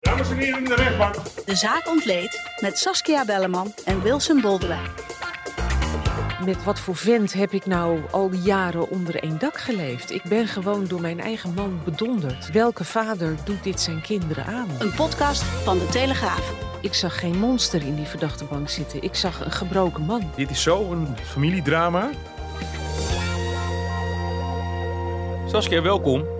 Dames en heren in de rechtbank. De zaak ontleed met Saskia Belleman en Wilson Boldewijn. Met wat voor vent heb ik nou al die jaren onder één dak geleefd? Ik ben gewoon door mijn eigen man bedonderd. Welke vader doet dit zijn kinderen aan? Een podcast van De Telegraaf. Ik zag geen monster in die verdachte bank zitten. Ik zag een gebroken man. Dit is zo een familiedrama. Saskia, welkom.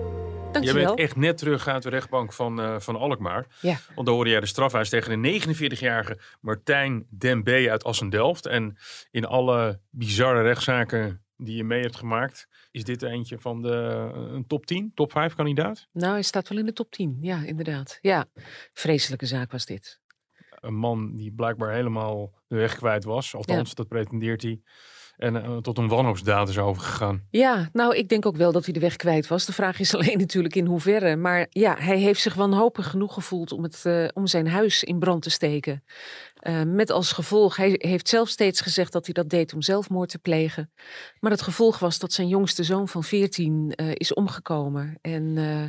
Je bent echt net terug uit de rechtbank van, eh, van Alkmaar. Ja. Want daar hoorde jij de strafhuis tegen de 49-jarige Martijn Den B. uit Assendelft. En in alle bizarre rechtszaken die je mee hebt gemaakt, is dit eentje van de een top 10, top 5 kandidaat. Nou, hij staat wel in de top 10. Ja, inderdaad. Ja, vreselijke zaak was dit. Een man die blijkbaar helemaal de weg kwijt was. Althans, dat pretendeert hij. En eh, tot een wanhoopsdaad is overgegaan. Ja, nou, ik denk ook wel dat hij de weg kwijt was. De vraag is alleen natuurlijk in hoeverre. Maar ja, hij heeft zich wanhopig genoeg gevoeld om, het, eh, om zijn huis in brand te steken. Eh, met als gevolg, hij heeft zelf steeds gezegd dat hij dat deed om zelfmoord te plegen. Maar het gevolg was dat zijn jongste zoon van 14 eh, is omgekomen. En eh,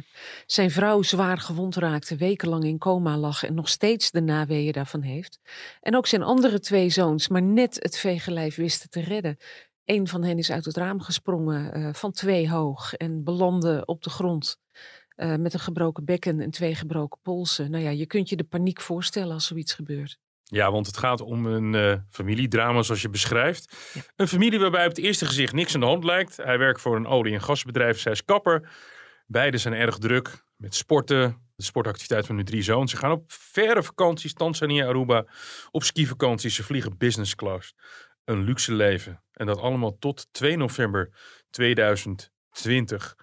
zijn vrouw zwaar gewond raakte, wekenlang in coma lag en nog steeds de naweeën daarvan heeft. En ook zijn andere twee zoons, maar net het veegelijf wisten te redden. Een van hen is uit het raam gesprongen van twee hoog en belandde op de grond. met een gebroken bekken en twee gebroken polsen. Nou ja, je kunt je de paniek voorstellen als zoiets gebeurt. Ja, want het gaat om een eh, familiedrama zoals je beschrijft. Ja. Een familie waarbij op het eerste gezicht niks aan de hand lijkt. Hij werkt voor een olie- en gasbedrijf, zij is kapper. Beiden zijn erg druk met sporten, de sportactiviteit van hun drie zoons. Ze gaan op verre vakanties, Tanzania, Aruba, op skivakanties. Ze vliegen business class. Een luxe leven. En dat allemaal tot 2 november 2020.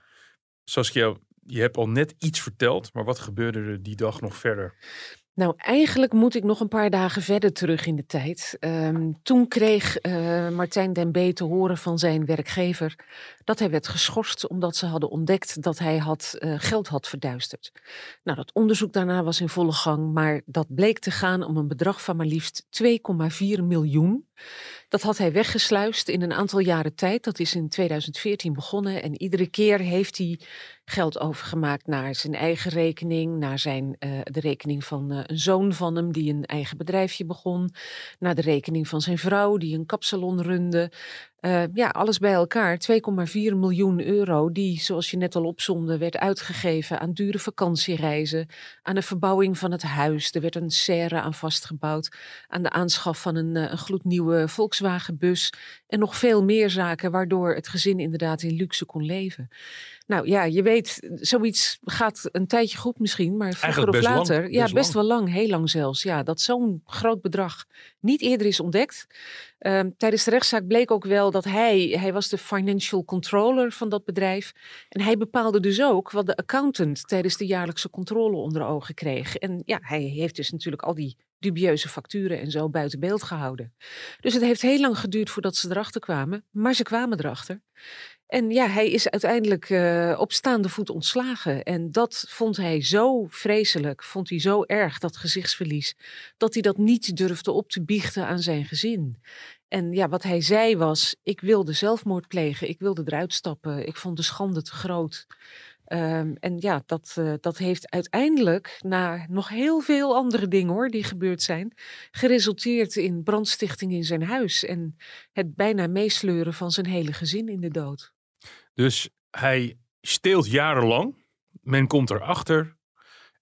Saskia, je hebt al net iets verteld, maar wat gebeurde er die dag nog verder? Nou, eigenlijk moet ik nog een paar dagen verder terug in de tijd. Ehm, toen kreeg eh, Martijn den B. te horen van zijn werkgever dat hij werd geschorst omdat ze hadden ontdekt dat hij had, eh, geld had verduisterd. Nou, dat onderzoek daarna was in volle gang, maar dat bleek te gaan om een bedrag van maar liefst 2,4 miljoen. Dat had hij weggesluist in een aantal jaren tijd. Dat is in 2014 begonnen en iedere keer heeft hij geld overgemaakt naar zijn eigen rekening, naar zijn, eh, de rekening van eh, een zoon van hem die een eigen bedrijfje begon, naar de rekening van zijn vrouw die een kapsalon runde. Eh, ja, alles bij elkaar. 2,4 miljoen euro die, zoals je net al opzonde, werd uitgegeven aan dure vakantiereizen, aan de verbouwing van het huis. Er werd een serre aan vastgebouwd, aan de aanschaf van een, eh, een gloednieuwe Volkswagen-bus en nog veel meer zaken waardoor het gezin inderdaad in luxe kon leven. Nou ja, je weet, zoiets gaat een tijdje goed misschien, maar vroeger of lang, later, ja, best best wel lang, heel lang zelfs, ja, dat zo'n groot bedrag niet eerder is ontdekt. Ehm, tijdens de rechtszaak bleek ook wel dat hij, hij was de financial controller van dat bedrijf. En hij bepaalde dus ook wat de accountant tijdens de jaarlijkse controle onder ogen kreeg. En ja, hij heeft dus natuurlijk al die dubieuze facturen en zo buiten beeld gehouden. Dus het heeft heel lang geduurd voordat ze erachter kwamen, maar ze kwamen erachter. En ja, hij is uiteindelijk eh, op staande voet ontslagen. En dat vond hij zo vreselijk, vond hij zo erg, dat gezichtsverlies, dat hij dat niet durfde op te biechten aan zijn gezin. En ja, wat hij zei was: ik wilde zelfmoord plegen, ik wilde eruit stappen, ik vond de schande te groot. Ehm, en ja, dat, eh, dat heeft uiteindelijk, na nog heel veel andere dingen hoor, die gebeurd zijn, geresulteerd in brandstichting in zijn huis en het bijna meesleuren van zijn hele gezin in de dood. Dus hij steelt jarenlang. Men komt erachter.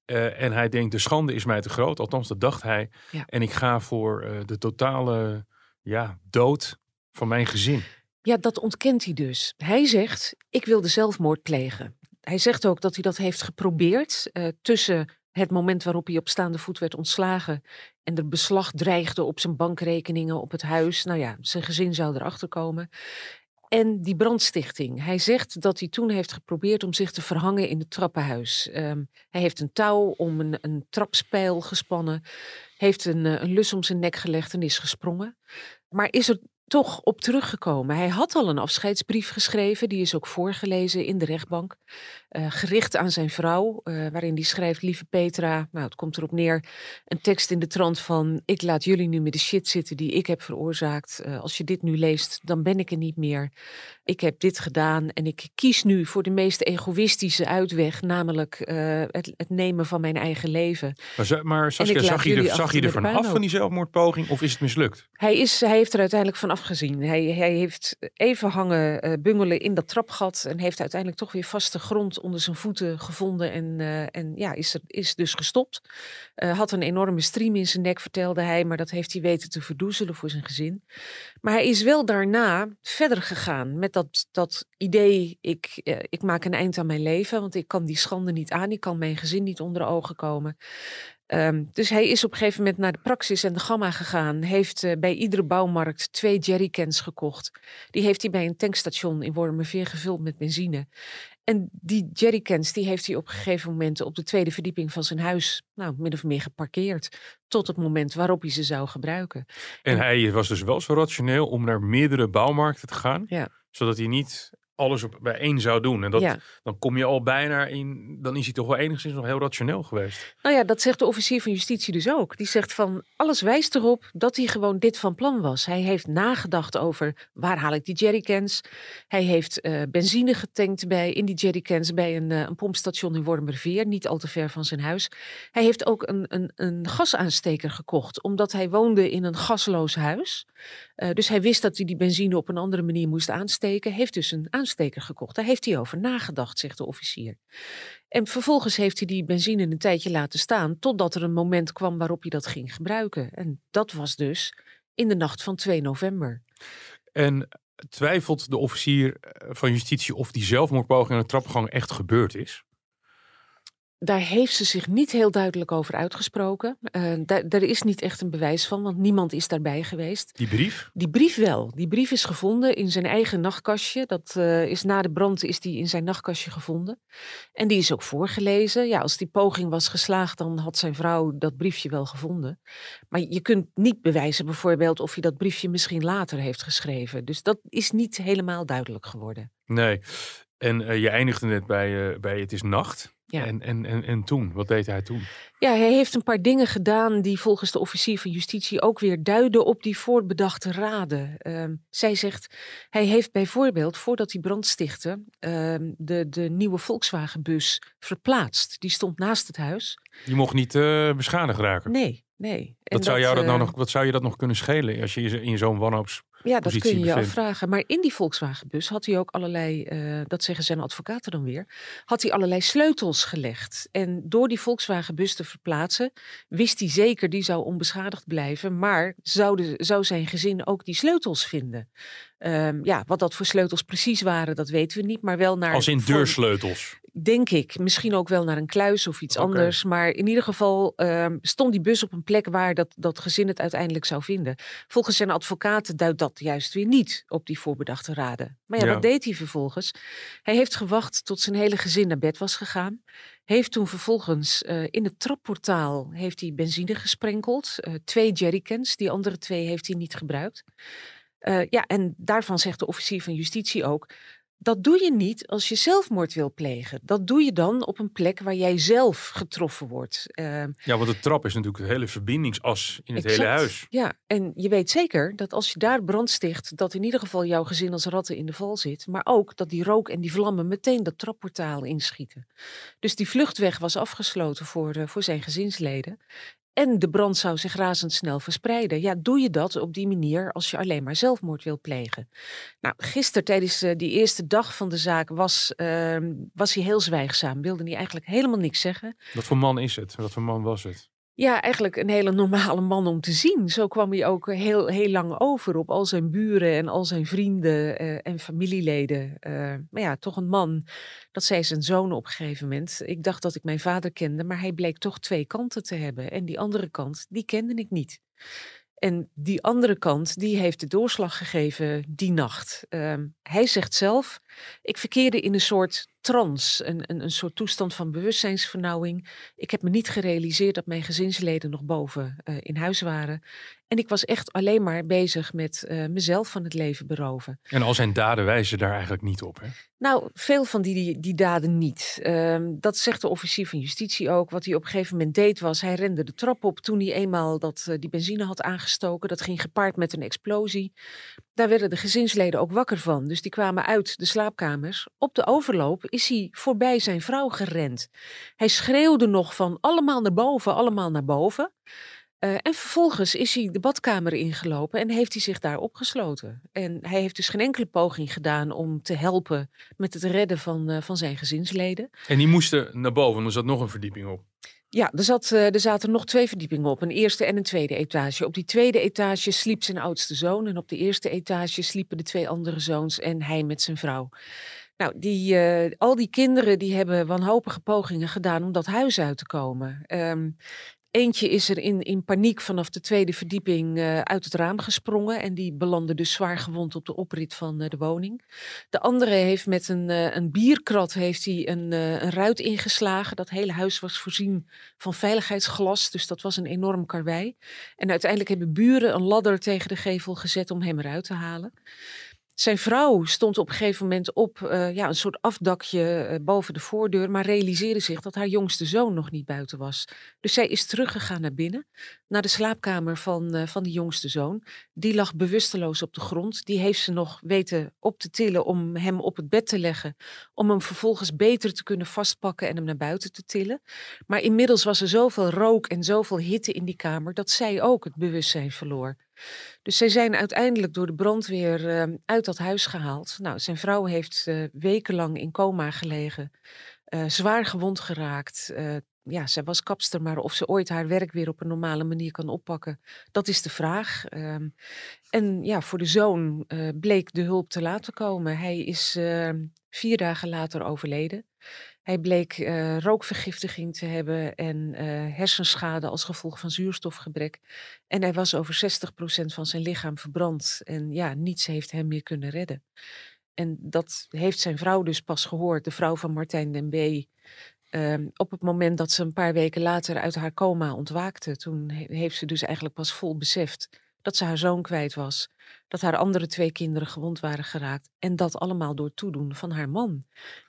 eh en hij denkt, de schande is mij te groot. Althans, dat dacht hij. Ja. En ik ga voor eh, de totale ja, dood van mijn gezin. Ja, dat ontkent hij dus. Hij zegt, ik wilde zelfmoord plegen. Hij zegt ook dat hij dat heeft geprobeerd eh, tussen het moment waarop hij op staande voet werd ontslagen en er beslag dreigde op zijn bankrekeningen, op het huis. Nou ja, zijn gezin zou erachter komen. En die brandstichting. Hij zegt dat hij toen heeft geprobeerd om zich te verhangen in het trappenhuis. Ehm, hij heeft een touw om een, een trapspijl gespannen, heeft een, eh, een lus om zijn nek gelegd en is gesprongen. Maar is er toch op teruggekomen. Hij had al een afscheidsbrief geschreven, die is ook voorgelezen in de rechtbank. Uh, gericht aan zijn vrouw, uh, waarin hij schrijft: Lieve Petra, nou, het komt erop neer. Een tekst in de trant van: Ik laat jullie nu met de shit zitten die ik heb veroorzaakt. Uh, als je dit nu leest, dan ben ik er niet meer. Ik heb dit gedaan en ik kies nu voor de meest egoïstische uitweg, namelijk het, het, nemen van mijn eigen leven. Maar, maar Saskia, zag je, er, zag je er vanaf van die zelfmoordpoging of is het mislukt? Hij, is, hij heeft er uiteindelijk van afgezien. Hij, hij heeft even hangen bungelen in dat trapgat en heeft uiteindelijk toch weer vaste grond onder zijn voeten gevonden en, uh, en ja, is, er, is dus gestopt. Uh, had een enorme stream in zijn nek, vertelde hij, maar dat heeft hij weten te verdoezelen voor zijn gezin. Maar hij is wel daarna verder gegaan met dat, dat idee, ik, ik maak een eind aan mijn leven, want ik kan die schande niet aan, ik kan mijn gezin niet onder de ogen komen. Um, dus hij is op een gegeven moment naar de Praxis en de Gamma gegaan. Heeft uh, bij iedere bouwmarkt twee jerrycans gekocht. Die heeft hij bij een tankstation in Wormerveer gevuld met benzine. En die jerrycans die heeft hij op een gegeven moment op de tweede verdieping van zijn huis, nou, min of meer geparkeerd. Tot het moment waarop hij ze zou gebruiken. En, en hij was dus wel zo rationeel om naar meerdere bouwmarkten te gaan. Ja. Zodat hij niet alles op, bij één zou doen. En dat, Ja. dan kom je al bijna in, dan is hij toch wel enigszins nog heel rationeel geweest. Nou ja, dat zegt de officier van justitie dus ook. Die zegt van alles wijst erop dat hij gewoon dit van plan was. Hij heeft nagedacht over waar haal ik die jerrycans. Hij heeft eh, benzine getankt bij, in die jerrycans bij een, eh, een pompstation in Wormerveer, niet al te ver van zijn huis. Hij heeft ook een, een, een gasaansteker gekocht, omdat hij woonde in een gasloos huis. Uh, dus hij wist dat hij die benzine op een andere manier moest aansteken. Heeft dus een aansteker gekocht. Daar heeft hij over nagedacht, zegt de officier. En vervolgens heeft hij die benzine een tijdje laten staan. Totdat er een moment kwam waarop hij dat ging gebruiken. En dat was dus in de nacht van 2 november. En twijfelt de officier eh, van justitie of die zelfmoordpoging aan de trappengang echt gebeurd is? Daar heeft ze zich niet heel duidelijk over uitgesproken. Uh, daar is niet echt een bewijs van, want niemand is daarbij geweest. Die brief? Die brief wel. Die brief is gevonden in zijn eigen nachtkastje. Dat uh, is na de brand is die in zijn nachtkastje gevonden. En die is ook voorgelezen. Ja, als die poging was geslaagd, dan had zijn vrouw dat briefje wel gevonden. Maar je kunt niet bewijzen bijvoorbeeld of hij dat briefje misschien later heeft geschreven. Dus dat is niet helemaal duidelijk geworden. Nee. En uh, je eindigde net bij, bij Het is nacht. Ja. En, en, en, en toen, wat deed hij toen? Ja, hij heeft een paar dingen gedaan die volgens de officier van justitie ook weer duiden op die voorbedachte raden. Uh, zij zegt, hij heeft bijvoorbeeld, voordat hij brand stichtte, uh, de, de nieuwe Volkswagenbus verplaatst. Die stond naast het huis. Die mocht niet uh, beschadigd raken? Nee, nee. En wat, zou jou dat nou nog, wat zou je dat nog kunnen schelen als je in zo'n wanhoops ja, dat kun je je afvragen. Maar in die Volkswagenbus had hij ook allerlei, uh, dat zeggen zijn advocaten dan weer, had hij allerlei sleutels gelegd. En door die Volkswagenbus te verplaatsen, wist hij zeker die zou onbeschadigd blijven. Maar zou, de, zou zijn gezin ook die sleutels vinden? Um, ja, wat dat voor sleutels precies waren, dat weten we niet. Maar wel naar. Als in deursleutels. Denk ik. Misschien ook wel naar een kluis of iets okay. anders. Maar in ieder geval um, stond die bus op een plek waar dat, dat gezin het uiteindelijk zou vinden. Volgens zijn advocaten duidt dat juist weer niet op die voorbedachte raden. Maar ja, ja, wat deed hij vervolgens? Hij heeft gewacht tot zijn hele gezin naar bed was gegaan. Heeft toen vervolgens uh, in het trapportaal heeft hij benzine gesprenkeld. Uh, twee jerrycans. Die andere twee heeft hij niet gebruikt. Uh, ja, en daarvan zegt de officier van justitie ook. Dat doe je niet als je zelfmoord wil plegen. Dat doe je dan op een plek waar jij zelf getroffen wordt. Uh, ja, want de trap is natuurlijk een hele verbindingsas in het exact. hele huis. Ja, en je weet zeker dat als je daar brand sticht, dat in ieder geval jouw gezin als ratten in de val zit. Maar ook dat die rook en die vlammen meteen dat trapportaal inschieten. Dus die vluchtweg was afgesloten voor, uh, voor zijn gezinsleden. En de brand zou zich razendsnel verspreiden. Ja, doe je dat op die manier als je alleen maar zelfmoord wil plegen? Nou, gisteren tijdens uh, die eerste dag van de zaak was, uh, was hij heel zwijgzaam. Wilde hij eigenlijk helemaal niks zeggen. Wat voor man is het? Wat voor man was het? Ja, eigenlijk een hele normale man om te zien. Zo kwam hij ook heel, heel lang over op al zijn buren en al zijn vrienden uh, en familieleden. Uh, maar ja, toch een man, dat zei zijn zoon op een gegeven moment. Ik dacht dat ik mijn vader kende, maar hij bleek toch twee kanten te hebben. En die andere kant, die kende ik niet. En die andere kant, die heeft de doorslag gegeven die nacht. Ehm, hij zegt zelf, ik verkeerde in een soort trance, een, een, een soort toestand van bewustzijnsvernauwing. Ik heb me niet gerealiseerd dat mijn gezinsleden nog boven uh, in huis waren. En ik was echt alleen maar bezig met uh, mezelf van het leven beroven. En al zijn daden wijzen daar eigenlijk niet op, hè? Nou, veel van die, die, die daden niet. Um, dat zegt de officier van justitie ook. Wat hij op een gegeven moment deed was, hij rende de trap op toen hij eenmaal dat, uh, die benzine had aangestoken. Dat ging gepaard met een explosie. Daar werden de gezinsleden ook wakker van. Dus die kwamen uit de slaapkamers. Op de overloop is hij voorbij zijn vrouw gerend. Hij schreeuwde nog van allemaal naar boven, allemaal naar boven. Uh, en vervolgens is hij de badkamer ingelopen en heeft hij zich daar opgesloten. En hij heeft dus geen enkele poging gedaan om te helpen met het redden van, uh, van zijn gezinsleden. En die moesten naar boven, er zat nog een verdieping op. Ja, er, zat, uh, er zaten nog twee verdiepingen op, een eerste en een tweede etage. Op die tweede etage sliep zijn oudste zoon en op de eerste etage sliepen de twee andere zoons en hij met zijn vrouw. Nou, die, uh, al die kinderen die hebben wanhopige pogingen gedaan om dat huis uit te komen. Um, Eentje is er in, in paniek vanaf de tweede verdieping uh, uit het raam gesprongen. En die belandde dus zwaar gewond op de oprit van uh, de woning. De andere heeft met een, een bierkrat heeft hij een, een ruit ingeslagen. Dat hele huis was voorzien van veiligheidsglas. Dus dat was een enorm karwei. En uiteindelijk hebben buren een ladder tegen de gevel gezet om hem eruit te halen. Zijn vrouw stond op een gegeven moment op uh, ja, een soort afdakje uh, boven de voordeur, maar realiseerde zich dat haar jongste zoon nog niet buiten was. Dus zij is teruggegaan naar binnen, naar de slaapkamer van, uh, van die jongste zoon. Die lag bewusteloos op de grond. Die heeft ze nog weten op te tillen om hem op het bed te leggen, om hem vervolgens beter te kunnen vastpakken en hem naar buiten te tillen. Maar inmiddels was er zoveel rook en zoveel hitte in die kamer dat zij ook het bewustzijn verloor. Dus zij zijn uiteindelijk door de brandweer uh, uit dat huis gehaald. Nou, zijn vrouw heeft uh, wekenlang in coma gelegen, uh, zwaar gewond geraakt. ja, zij was kapster, maar of ze ooit haar werk weer op een normale manier kan oppakken, dat is de vraag. Ehm, en ja, voor de zoon bleek de hulp te laten komen. Hij is ehm, vier dagen later overleden. Hij bleek uh, rookvergiftiging te hebben en uh, hersenschade als gevolg van zuurstofgebrek. En hij was over 60% van zijn lichaam verbrand. En ja, niets heeft hem meer kunnen redden. En dat heeft zijn vrouw dus pas gehoord, de vrouw van Martijn den B. Uh, op het moment dat ze een paar weken later uit haar coma ontwaakte. Toen he heeft ze dus eigenlijk pas vol beseft dat ze haar zoon kwijt was. Dat haar andere twee kinderen gewond waren geraakt. En dat allemaal door toedoen van haar man.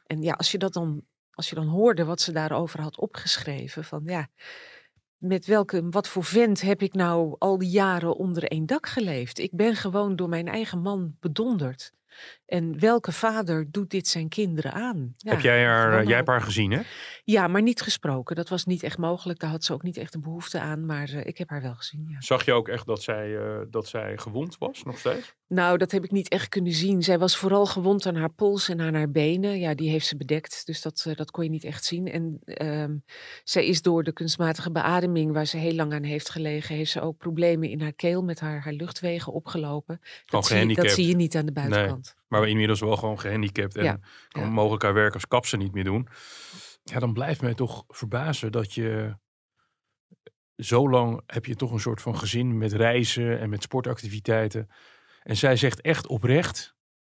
En ja, als je dat dan als je dan hoorde wat ze daarover had opgeschreven, van ja, met welke, wat voor vent heb ik nou al die jaren onder één dak geleefd? Ik ben gewoon door mijn eigen man bedonderd. En welke vader doet dit zijn kinderen aan? Ja, heb jij haar, jij hebt haar gezien, hè? Ja, maar niet gesproken. Dat was niet echt mogelijk. Daar had ze ook niet echt een behoefte aan. Maar uh, ik heb haar wel gezien. Ja. Zag je ook echt dat zij, uh, dat zij gewond was, nog steeds? Nou, dat heb ik niet echt kunnen zien. Zij was vooral gewond aan haar pols en aan haar benen. Ja, die heeft ze bedekt. Dus dat, uh, dat kon je niet echt zien. En um, zij is door de kunstmatige beademing, waar ze heel lang aan heeft gelegen, heeft ze ook problemen in haar keel met haar, haar luchtwegen opgelopen. Dat, zie, dat zie je niet aan de buitenkant. Nee. Maar we inmiddels wel gewoon gehandicapt en ja. ja. mogelijk haar werk als kapsen niet meer doen. Ja, dan blijft mij toch verbazen dat je zo lang heb je toch een soort van gezin met reizen en met sportactiviteiten. En zij zegt echt oprecht,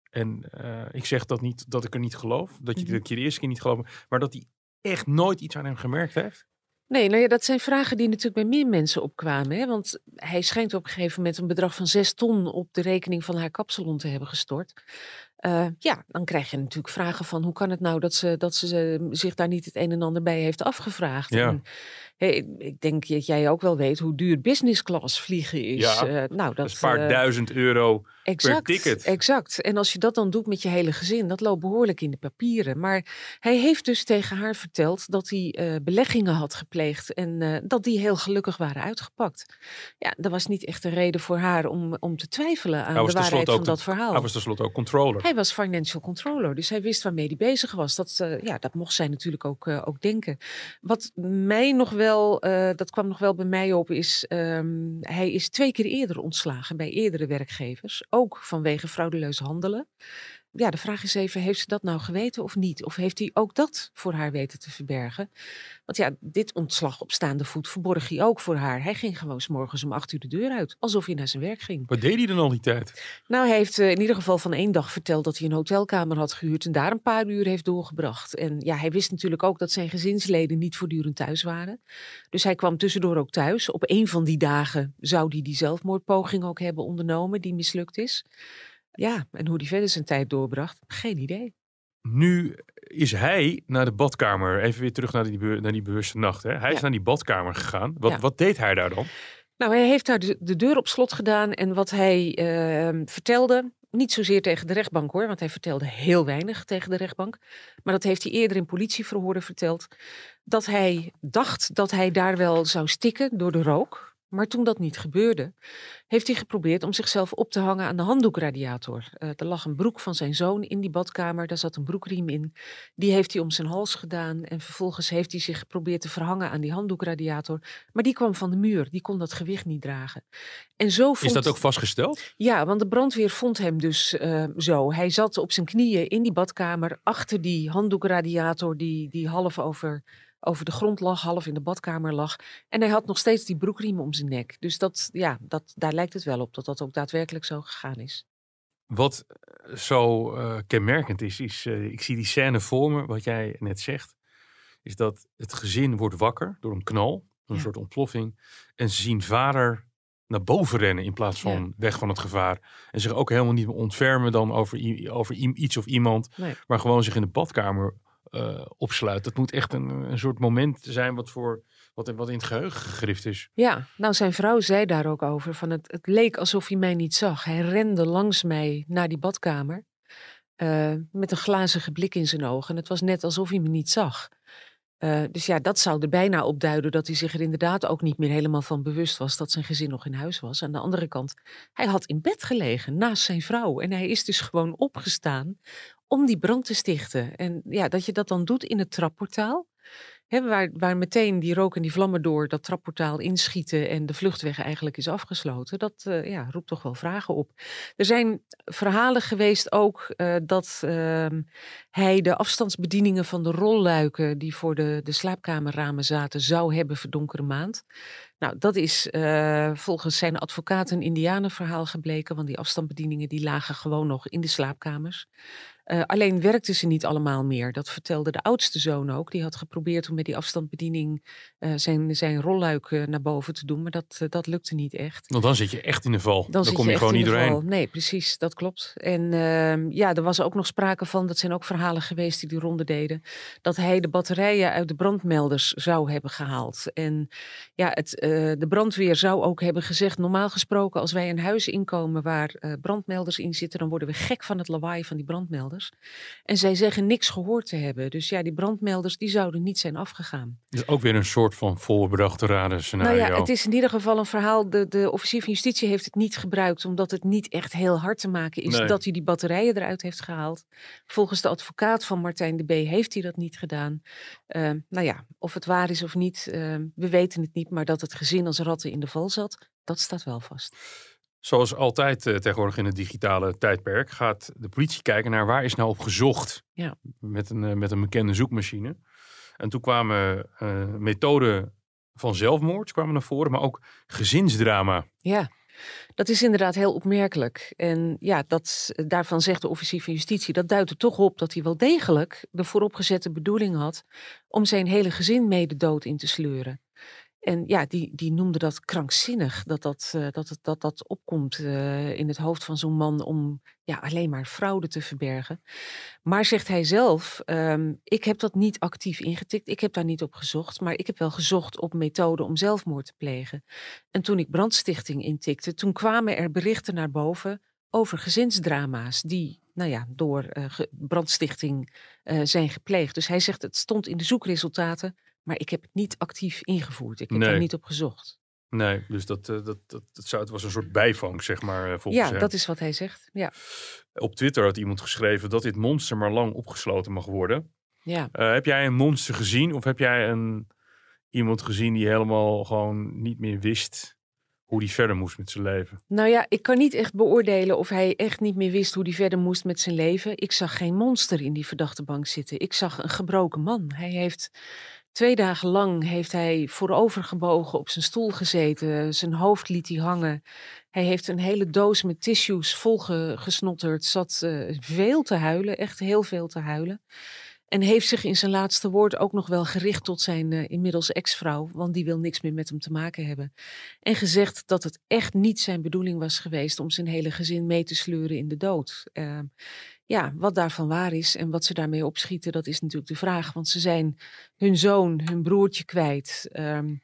en uh, ik zeg dat niet dat ik er niet geloof, dat je, -hmm. dat je de eerste keer niet gelooft, maar dat hij echt nooit iets aan hem gemerkt heeft. Nee, nou ja, dat zijn vragen die natuurlijk bij meer mensen opkwamen. Hè? Want hij schijnt op een gegeven moment een bedrag van zes ton op de rekening van haar kapsalon te hebben gestort. Uh, ja, dan krijg je natuurlijk vragen van hoe kan het nou dat ze, dat ze zich daar niet het een en ander bij heeft afgevraagd. Ja. En, hey, ik denk dat jij ook wel weet hoe duur business class vliegen is. Ja, uh, nou, dat, is een paar uh, duizend euro exact, per ticket. Exact. En als je dat dan doet met je hele gezin, dat loopt behoorlijk in de papieren. Maar hij heeft dus tegen haar verteld dat hij beleggingen had gepleegd en dat die heel gelukkig waren uitgepakt. Ja, dat was niet echt een reden voor haar om, om te twijfelen aan de waarheid van dat verhaal. Hij was tenslotte ook controller. Hij was financial controller, dus hij wist waarmee hij bezig was. Dat, uh, ja, dat mocht zij natuurlijk ook, ook denken. Wat mij nog wel, dat kwam nog wel bij mij op, is um, hij is twee keer eerder ontslagen bij eerdere werkgevers ook vanwege frauduleus handelen. Ja, de vraag is even, heeft ze dat nou geweten of niet? Of heeft hij ook dat voor haar weten te verbergen? Want ja, dit ontslag op staande voet verborg hij ook voor haar. Hij ging gewoon s morgens om acht uur de deur uit, alsof hij naar zijn werk ging. Wat deed hij dan al die tijd? Nou, hij heeft uh, in ieder geval van één dag verteld dat hij een hotelkamer had gehuurd en daar een paar uur heeft doorgebracht. En ja, hij wist natuurlijk ook dat zijn gezinsleden niet voortdurend thuis waren. Dus hij kwam tussendoor ook thuis. Op een van die dagen zou hij die zelfmoordpoging ook hebben ondernomen, die mislukt is. Ja, en hoe die verder zijn tijd doorbracht, geen idee. Nu is hij naar de badkamer, even weer terug naar die, naar die bewuste nacht. Hè? Hij is naar die badkamer gegaan. Wat, wat deed hij daar dan? Nou, hij heeft daar de, deur op slot gedaan en wat hij uh, vertelde, niet zozeer tegen de rechtbank hoor, want hij vertelde heel weinig tegen de rechtbank. Maar dat heeft hij eerder in politieverhoren verteld. Dat hij dacht dat hij daar wel zou stikken door de rook. Maar toen dat niet gebeurde, heeft hij geprobeerd om zichzelf op te hangen aan de handdoekradiator. Uh, er lag een broek van zijn zoon in die badkamer, daar zat een broekriem in. Die heeft hij om zijn hals gedaan en vervolgens heeft hij zich geprobeerd te verhangen aan die handdoekradiator. Maar die kwam van de muur, die kon dat gewicht niet dragen. En zo vond... Is dat ook vastgesteld? Ja, want de brandweer vond hem dus uh, zo. Hij zat op zijn knieën in die badkamer achter die handdoekradiator die, die half over over de grond lag, half in de badkamer lag. En hij had nog steeds die broekriem om zijn nek. Dus dat, ja, dat, daar lijkt het wel op dat dat ook daadwerkelijk zo gegaan is. Wat eh, zo uh, kenmerkend is, is uh, ik zie die scène voor me, wat jij net zegt, is dat het gezin wordt wakker door een knal, een soort ontploffing. En ze zien vader naar boven rennen in plaats van weg van het gevaar. En zich ook helemaal niet meer ontfermen dan over, over iets of iemand, nee. maar gewoon zich in de badkamer uh, opsluit. Dat moet echt een, een soort moment zijn wat, voor, wat, wat in het geheugen gegrift is. Ja, nou zijn vrouw zei daar ook over. Van het, het leek alsof hij mij niet zag. Hij rende langs mij naar die badkamer. Uh, met een glazige blik in zijn ogen. En het was net alsof hij me niet zag. Uh, dus ja, dat zou er bijna op duiden dat hij zich er inderdaad ook niet meer helemaal van bewust was dat zijn gezin nog in huis was. Aan de andere kant, hij had in bed gelegen naast zijn vrouw en hij is dus gewoon opgestaan om die brand te stichten. En ja, dat je dat dan doet in het trapportaal. Waar, waar meteen die rook en die vlammen door dat trapportaal inschieten en de vluchtweg eigenlijk is afgesloten, dat uh, ja, roept toch wel vragen op. Er zijn verhalen geweest ook uh, dat uh, hij de afstandsbedieningen van de rolluiken die voor de, de slaapkamerramen zaten, zou hebben verdonkere maand. Nou, dat is uh, volgens zijn advocaat een indianenverhaal gebleken, want die afstandsbedieningen die lagen gewoon nog in de slaapkamers. Uh, alleen werkten ze niet allemaal meer. Dat vertelde de oudste zoon ook. Die had geprobeerd om met die afstandsbediening uh, zijn, zijn rolluik uh, naar boven te doen. Maar dat, dat lukte niet echt. Want dan zit je echt in de val. Dan, dan kom je, je gewoon niet doorheen. Nee, precies. Dat klopt. En ehm, ja, er was ook nog sprake van, dat zijn ook verhalen geweest die die ronde deden. Dat hij de batterijen uit de brandmelders zou hebben gehaald. En ja, het, de brandweer zou ook hebben gezegd, normaal gesproken als wij een huis inkomen waar brandmelders in zitten, dan worden we gek van het lawaai van die brandmelders. En zij zeggen niks gehoord te hebben. Dus ja, die brandmelders die zouden niet zijn afgegaan. Dus ook weer een soort van voorbedachte raden scenario. Nou ja, het is in ieder geval een verhaal. De, de officier van justitie heeft het niet gebruikt omdat het niet echt heel hard te maken is dat hij die batterijen eruit heeft gehaald. Volgens de advocaat van Martijn de B heeft hij dat niet gedaan. Uh, nou ja, of het waar is of niet, uh, we weten het niet. Maar dat het gezin als ratten in de val zat, dat staat wel vast. Zoals altijd uh, tegenwoordig in het digitale tijdperk gaat de politie kijken naar waar is nou op gezocht ja. met, een, uh, met een bekende zoekmachine. En toen kwamen uh, methoden van zelfmoord kwamen naar voren, maar ook gezinsdrama. Ja, dat is inderdaad heel opmerkelijk. En ja, dat, daarvan zegt de officier van justitie, dat duidt er toch op dat hij wel degelijk de vooropgezette bedoeling had om zijn hele gezin mee de dood in te sleuren. En ja, die, die noemde dat krankzinnig, dat dat, uh, dat, dat, dat opkomt uh, in het hoofd van zo'n man om ja, alleen maar fraude te verbergen. Maar zegt hij zelf, um, ik heb dat niet actief ingetikt, ik heb daar niet op gezocht, maar ik heb wel gezocht op methoden om zelfmoord te plegen. En toen ik brandstichting intikte, toen kwamen er berichten naar boven over gezinsdrama's die nou ja, door uh, brandstichting zijn gepleegd. Dus hij zegt, het stond in de zoekresultaten maar ik heb het niet actief ingevoerd. Ik heb nee. er niet op gezocht. Nee, dus dat, uh, dat, dat, dat, zou, het was een soort bijvang, zeg maar, uh, volgens Ja, dat is wat hij zegt, ja. Op Twitter had iemand geschreven dat dit monster maar lang opgesloten mag worden. Ja. Uh, heb jij een monster gezien of heb jij een, iemand gezien die helemaal gewoon niet meer wist hoe hij verder moest met zijn leven. Nou ja, ik kan niet echt beoordelen of hij echt niet meer wist hoe hij verder moest met zijn leven. Ik zag geen monster in die verdachte bank zitten. Ik zag een gebroken man. Hij heeft twee dagen lang heeft hij voorovergebogen op zijn stoel gezeten. Zijn hoofd liet hij hangen. Hij heeft een hele doos met tissues volgesnotterd. Zat uh, veel te huilen, echt heel veel te huilen. En heeft zich in zijn laatste woord ook nog wel gericht tot zijn uh, inmiddels ex-vrouw, want die wil niks meer met hem te maken hebben. En gezegd dat het echt niet zijn bedoeling was geweest om zijn hele gezin mee te sleuren in de dood. Uh, ja, wat daarvan waar is en wat ze daarmee opschieten, dat is natuurlijk de vraag. Want ze zijn hun zoon, hun broertje kwijt. Um,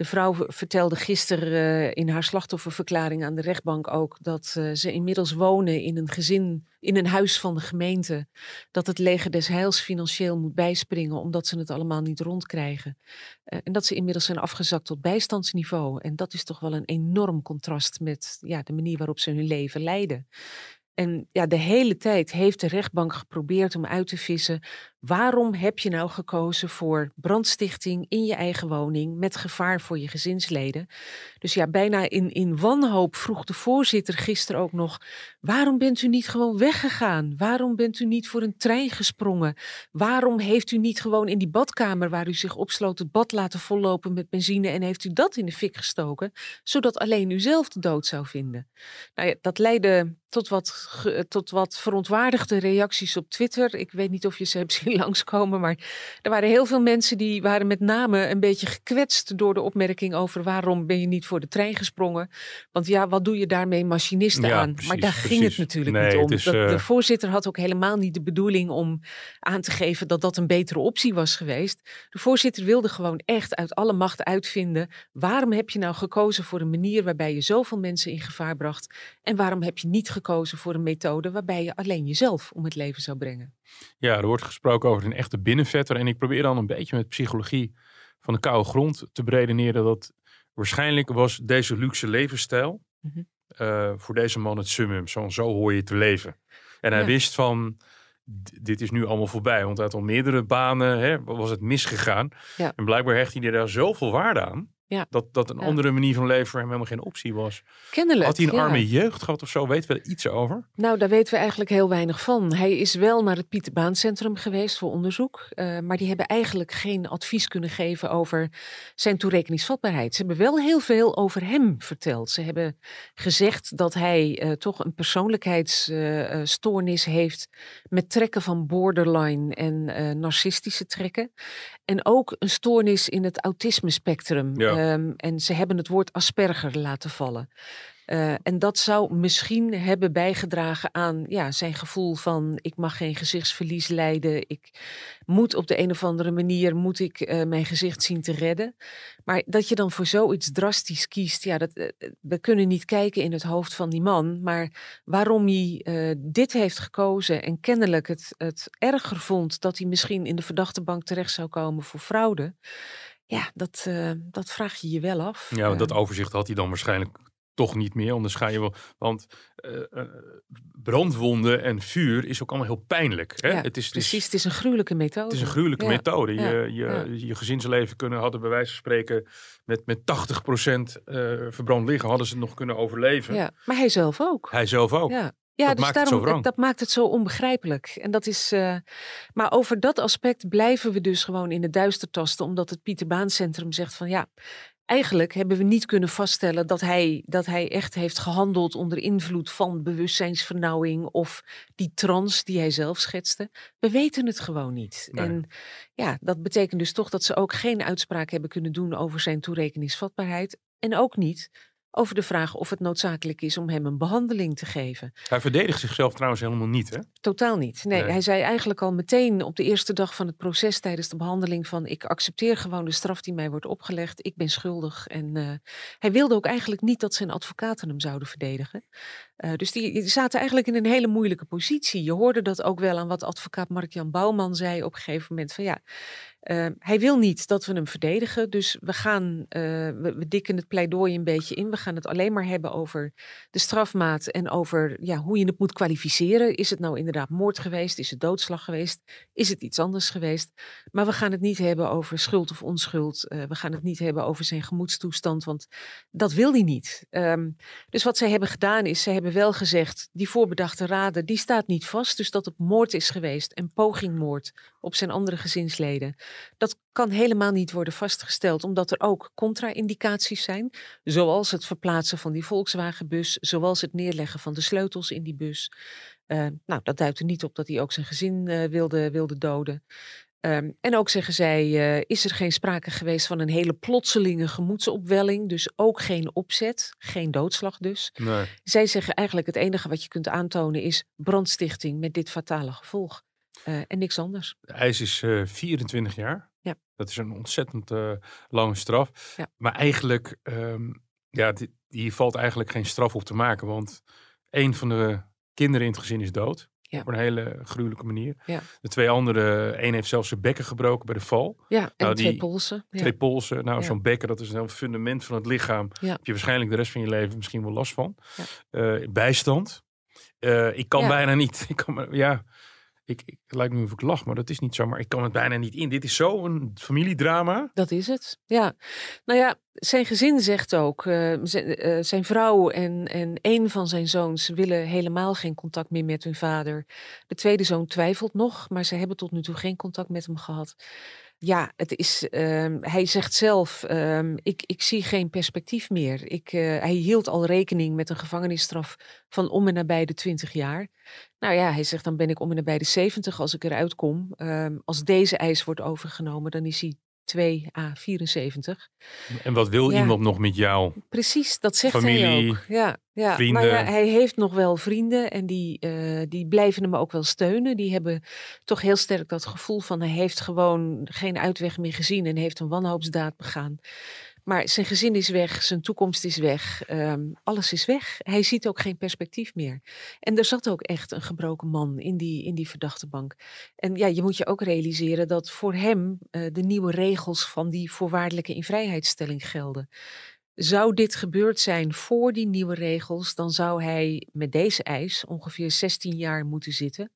de vrouw vertelde gisteren uh, in haar slachtofferverklaring aan de rechtbank ook dat uh, ze inmiddels wonen in een gezin, in een huis van de gemeente. Dat het leger des heils financieel moet bijspringen omdat ze het allemaal niet rondkrijgen. Uh, en dat ze inmiddels zijn afgezakt tot bijstandsniveau. En dat is toch wel een enorm contrast met ja, de manier waarop ze hun leven leiden. En ja, de hele tijd heeft de rechtbank geprobeerd om uit te vissen Waarom heb je nou gekozen voor brandstichting in je eigen woning met gevaar voor je gezinsleden? Dus ja, bijna in, in wanhoop vroeg de voorzitter gisteren ook nog: waarom bent u niet gewoon weggegaan? Waarom bent u niet voor een trein gesprongen? Waarom heeft u niet gewoon in die badkamer waar u zich opsloot het bad laten vollopen met benzine en heeft u dat in de fik gestoken, zodat alleen u zelf de dood zou vinden? Nou ja, dat leidde tot wat, tot wat verontwaardigde reacties op Twitter. Ik weet niet of je ze hebt zien langskomen. Maar er waren heel veel mensen die waren met name een beetje gekwetst door de opmerking over waarom ben je niet voor de trein gesprongen. Want ja, wat doe je daarmee machinisten aan? maar daar ging het natuurlijk niet om. Is, uh... De voorzitter had ook helemaal niet de bedoeling om aan te geven dat dat een betere optie was geweest. De voorzitter wilde gewoon echt uit alle macht uitvinden. Waarom heb je nou gekozen voor een manier waarbij je zoveel mensen in gevaar bracht? En waarom heb je niet gekozen voor een methode waarbij je alleen jezelf om het leven zou brengen? Ja, er wordt gesproken over een echte binnenvetter. En ik probeer dan een beetje met psychologie van de koude grond te beredeneren dat waarschijnlijk was deze luxe levensstijl mm -hmm. uh, voor deze man het summum. Zo, zo hoor je te leven. En hij ja. wist van, dit is nu allemaal voorbij. Want uit al meerdere banen hè, was het misgegaan. Ja. En blijkbaar hecht hij er daar zoveel waarde aan. Ja. Dat, dat een ja. andere manier van leven voor hem helemaal geen optie was. Kennelijk. Had hij een arme jeugd gehad of zo? Weten we er iets over? Nou, daar weten we eigenlijk heel weinig van. Hij is wel naar het Pieter Baan Centrum geweest voor onderzoek. Uh, maar die hebben eigenlijk geen advies kunnen geven over zijn toerekeningsvatbaarheid. Ze hebben wel heel veel over hem verteld. Ze hebben gezegd dat hij uh, toch een persoonlijkheidsstoornis uh, heeft met trekken van borderline en narcistische trekken. En ook een stoornis in het autisme spectrum. Um, en ze hebben het woord Asperger laten vallen. Uh, en dat zou misschien hebben bijgedragen aan ja, zijn gevoel van ik mag geen gezichtsverlies lijden. Ik moet op de een of andere manier moet ik, uh, mijn gezicht zien te redden. Maar dat je dan voor zoiets drastisch kiest, ja, dat, uh, we kunnen niet kijken in het hoofd van die man. Maar waarom hij dit heeft gekozen en kennelijk het, het erger vond dat hij misschien in de verdachtebank terecht zou komen voor fraude. Ja, dat, uh, dat vraag je je wel af. Ja, dat overzicht had hij dan waarschijnlijk toch niet meer. Anders ga je wel. Want uh, uh, brandwonden en vuur is ook allemaal heel pijnlijk. Hè? Ja, het is, precies, het is een gruwelijke methode. Het is een gruwelijke ja, methode. Je, ja, je, je gezinsleven kunnen hadden bij wijze van spreken met, met 80% verbrand liggen, hadden ze nog kunnen overleven. Ja, maar hij zelf ook. Hij zelf ook. Ja. Ja, dat dus maakt daarom, het zo dat maakt het zo onbegrijpelijk. En dat is, uh, maar over dat aspect blijven we dus gewoon in de duister tasten, omdat het Pieter Baan Centrum zegt van ja, eigenlijk hebben we niet kunnen vaststellen dat hij, dat hij echt heeft gehandeld onder invloed van bewustzijnsvernauwing of die trans die hij zelf schetste. We weten het gewoon niet. Nee. En ja, dat betekent dus toch dat ze ook geen uitspraak hebben kunnen doen over zijn toerekeningsvatbaarheid. En ook niet over de vraag of het noodzakelijk is om hem een behandeling te geven. Hij verdedigt zichzelf trouwens helemaal niet, hè? Totaal niet. Nee, nee, hij zei eigenlijk al meteen op de eerste dag van het proces tijdens de behandeling van ik accepteer gewoon de straf die mij wordt opgelegd. Ik ben schuldig. En uh, hij wilde ook eigenlijk niet dat zijn advocaten hem zouden verdedigen. Uh, dus die, zaten eigenlijk in een hele moeilijke positie. Je hoorde dat ook wel aan wat advocaat Mark-Jan Bouwman zei op een gegeven moment van ja, Uh, hij wil niet dat we hem verdedigen, dus we gaan, uh, we, dikken het pleidooi een beetje in. We gaan het alleen maar hebben over de strafmaat en over ja, hoe je het moet kwalificeren. Is het nou inderdaad moord geweest? Is het doodslag geweest? Is het iets anders geweest? Maar we gaan het niet hebben over schuld of onschuld. We gaan het niet hebben over zijn gemoedstoestand, want dat wil hij niet. Um, dus wat zij hebben gedaan is, ze hebben wel gezegd, die voorbedachte raden, die staat niet vast. Dus dat het moord is geweest en pogingmoord op zijn andere gezinsleden. Dat kan helemaal niet worden vastgesteld, omdat er ook contra-indicaties zijn. Zoals het verplaatsen van die Volkswagenbus, zoals het neerleggen van de sleutels in die bus. Uh, nou, dat duidt er niet op dat hij ook zijn gezin uh, wilde, wilde doden. Um, en ook zeggen zij, uh, is er geen sprake geweest van een hele plotselinge gemoedsopwelling. Dus ook geen opzet, geen doodslag dus. Nee. Zij zeggen eigenlijk het enige wat je kunt aantonen is brandstichting met dit fatale gevolg. Uh, en niks anders. De eis is uh, 24 jaar. Ja. Dat is een ontzettend lange straf. Ja. Maar eigenlijk, um, ja, die, hier valt eigenlijk geen straf op te maken. Want een van de kinderen in het gezin is dood. Ja. Op een hele gruwelijke manier. Ja. De twee andere, één heeft zelfs zijn bekken gebroken bij de val. Ja, en Nou, twee polsen. Ja. Twee polsen. Nou, zo'n bekken, dat is een heel fundament van het lichaam. Heb je waarschijnlijk de rest van je leven misschien wel last van. Ja. Eh, bijstand. Ik kan bijna niet. Ik kan, ja, ik, lijkt me of ik lach, maar dat is niet zo. Maar ik kan het bijna niet in. Dit is zo'n familiedrama. Dat is het, ja. Nou ja, zijn gezin zegt ook, eh, eh, zijn vrouw en, en een van zijn zoons willen helemaal geen contact meer met hun vader. De tweede zoon twijfelt nog, maar ze hebben tot nu toe geen contact met hem gehad. Ja, het is, ehm, hij zegt zelf, ehm, ik, ik zie geen perspectief meer. Ik, eh, hij hield al rekening met een gevangenisstraf van om en nabij de 20 jaar. Nou ja, hij zegt dan ben ik om en nabij de 70 als ik eruit kom. Ehm, als deze eis wordt overgenomen, dan is hij 2 à 74. En wat wil Ja. iemand nog met jou? Precies, dat zegt hij ook. Ja, ja. vrienden. Maar ja, hij heeft nog wel vrienden en die, eh, die blijven hem ook wel steunen. Die hebben toch heel sterk dat gevoel van hij heeft gewoon geen uitweg meer gezien en heeft een wanhoopsdaad begaan. Maar zijn gezin is weg, zijn toekomst is weg, ehm, alles is weg. Hij ziet ook geen perspectief meer. En er zat ook echt een gebroken man in die, in die verdachte bank. En ja, je moet je ook realiseren dat voor hem eh, de nieuwe regels van die voorwaardelijke invrijheidstelling gelden. Zou dit gebeurd zijn voor die nieuwe regels, dan zou hij met deze eis ongeveer 16 jaar moeten zitten.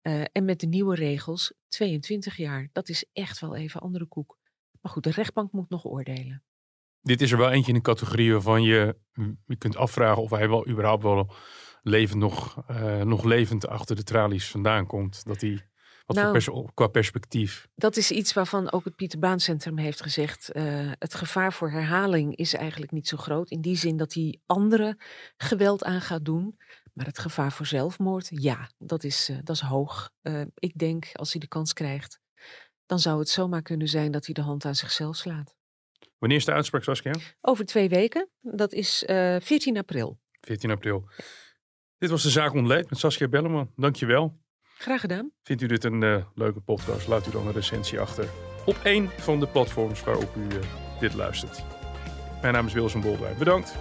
Eh, en met de nieuwe regels 22 jaar. Dat is echt wel even andere koek. Maar goed, de rechtbank moet nog oordelen. Dit is er wel eentje in de categorie waarvan je je kunt afvragen of hij wel überhaupt wel levend nog, eh, nog levend achter de tralies vandaan komt. Dat hij, wat Nou. voor pers- qua perspectief. Dat is iets waarvan ook het Pieter Baan Centrum heeft gezegd. eh, het gevaar voor herhaling is eigenlijk niet zo groot. In die zin dat hij anderen geweld aan gaat doen. Maar het gevaar voor zelfmoord, ja, dat is, eh, dat is hoog. Ik denk, als hij de kans krijgt, dan zou het zomaar kunnen zijn dat hij de hand aan zichzelf slaat. Wanneer is de uitspraak, Saskia? Over twee weken, dat is eh 14 april. 14 april. Dit was de Zaak Ontleed met Saskia Belleman. Dankjewel. Graag gedaan. Vindt u dit een eh, leuke podcast? Laat u dan een recensie achter op één van de platforms waarop u eh, dit luistert. Mijn naam is Wilson Boldwijn. Bedankt.